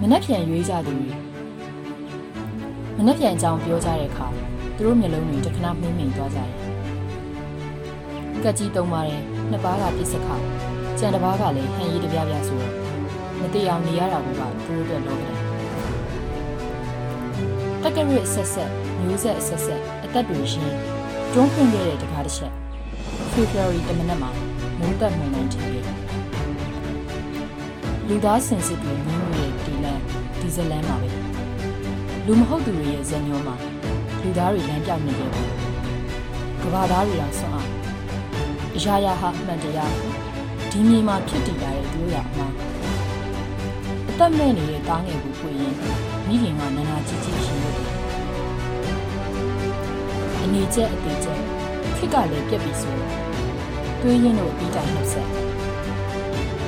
မနှက်ပြန်ရွေးကြသူတွေမနှက်ပြန်အကြောင်းပြောကြတဲ့အခါသူတို့မျက်လုံးတွေတစ်ခဏမှိမ့်မိန်သွားကြတယ်။ကက်ကြီးတုံးပါတယ်နှစ်ပါးကပြစ်စခါကြံတစ်ပါးကလည်းဟန်ရီတပြားပြားဆိုတော့မတိအောင်နေရတာကသူတို့အတွက်လောကတယ်။တက်ကရစ်ဆက်ဆက်မျိုးဆက်ဆက်ဆက်အသက်တွေရှင် တွန်းဖွင့်ခဲ့တဲ့တကားတစ်ချက် February တမနက်မှာမုန်းတက်မှန်မှန်ထင်ခဲ့တယ်လူသားစင်စစ်တွေမြင်းတို့ရဲ့ဒီလန်ဒီဇလန်မှာပဲလူမဟုတ်သူတွေရဲ့ဇညောမှာလူသားတွေလမ်းပြောက်နေကြတယ်ကဘာသားတွေအောင်ဆွမ်းအောင်အရာရာဟာအမှန်တရားဒီမြေမှာဖြစ်တည်လာတဲ့သူတို့ရအမှားအသက်မဲ့နေတဲ့တားငယ်ကိုပွေရင်မိခင်ကနာနာကြီးကြီးရှင်လို့အ နေကျက်အသေးကျက်ခစ်ကလည်းပြက်ပြီဆိုတော့တွေးရင်တို့အပြီးတိုင်းနှုတ်ဆက်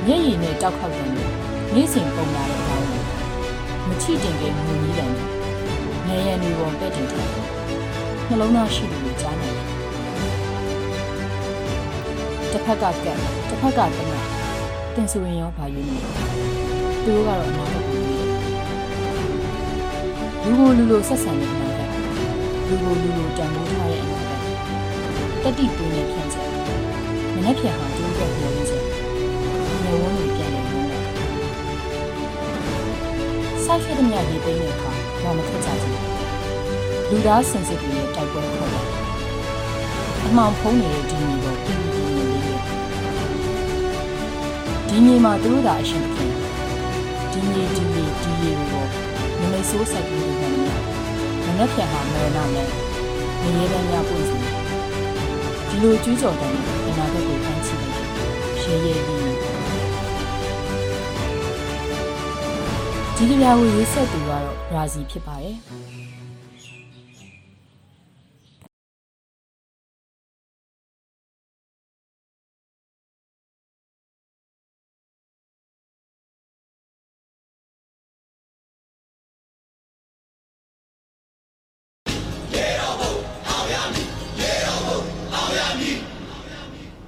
မျက်ရည်နဲ့တောက်ခောက်တယ်လို့နေ့စဉ်ပုံလာတဲ့အတိုင်းမချိတင်ကမူကြီးတယ်နေရံတွေပေါ်ပဲ့တင်ထားနှလုံးသားရှိသူကြားနေတယ်တစ်ဖက်ကကက်တစ်ဖက်ကတနတင်ဆိုရင်ရောဘာယူနေသူတို့ကတော့အနာဂတ်ကိုလူကိုလူလိုဆက်ဆံနေတဲ့အနာဂတ် လူကိုလူလိုတန်ဖိုးထားတဲ့အနာဂတ်တတိတွင်းနဲ့ဖြန့်ချက်မနေ့ဖြန်ဟာသူတို့ရဲ့ပြောရင်းချက်နေဝန်းတွေပြန်နေတယ်ဆိုက်ခဲ့တဲ့မြတ်ရေးသိမ်းတဲ့အခါတော့မခက်ကြဘူးလူသားစင်စစ်တွေရဲ့တိုက်ပွဲခေါ်တယ်အမှောင်ဖုံးနေတဲ့ဒီမျိုးကိုပြင်းပြင်းလေးလေးဒီမြေမှာသူတို့သာအရှင်ဖြစ်ဒီမြေဒီမြေဒီရေကိုမမေဆိုးဆက်ပြီးနေတယ် မနေ့ဖြန်ဟာမေနာနဲ့နေရဲတဲ့ညပွင့်စီဒီလိုကျူးကျော်တဲ့အနာဂတ်ကိုဖန်ချီရေရဲပြီးဒီကြပြာကိုရေးဆက်သူကတော့ရာဇီဖြစ်ပါတယ်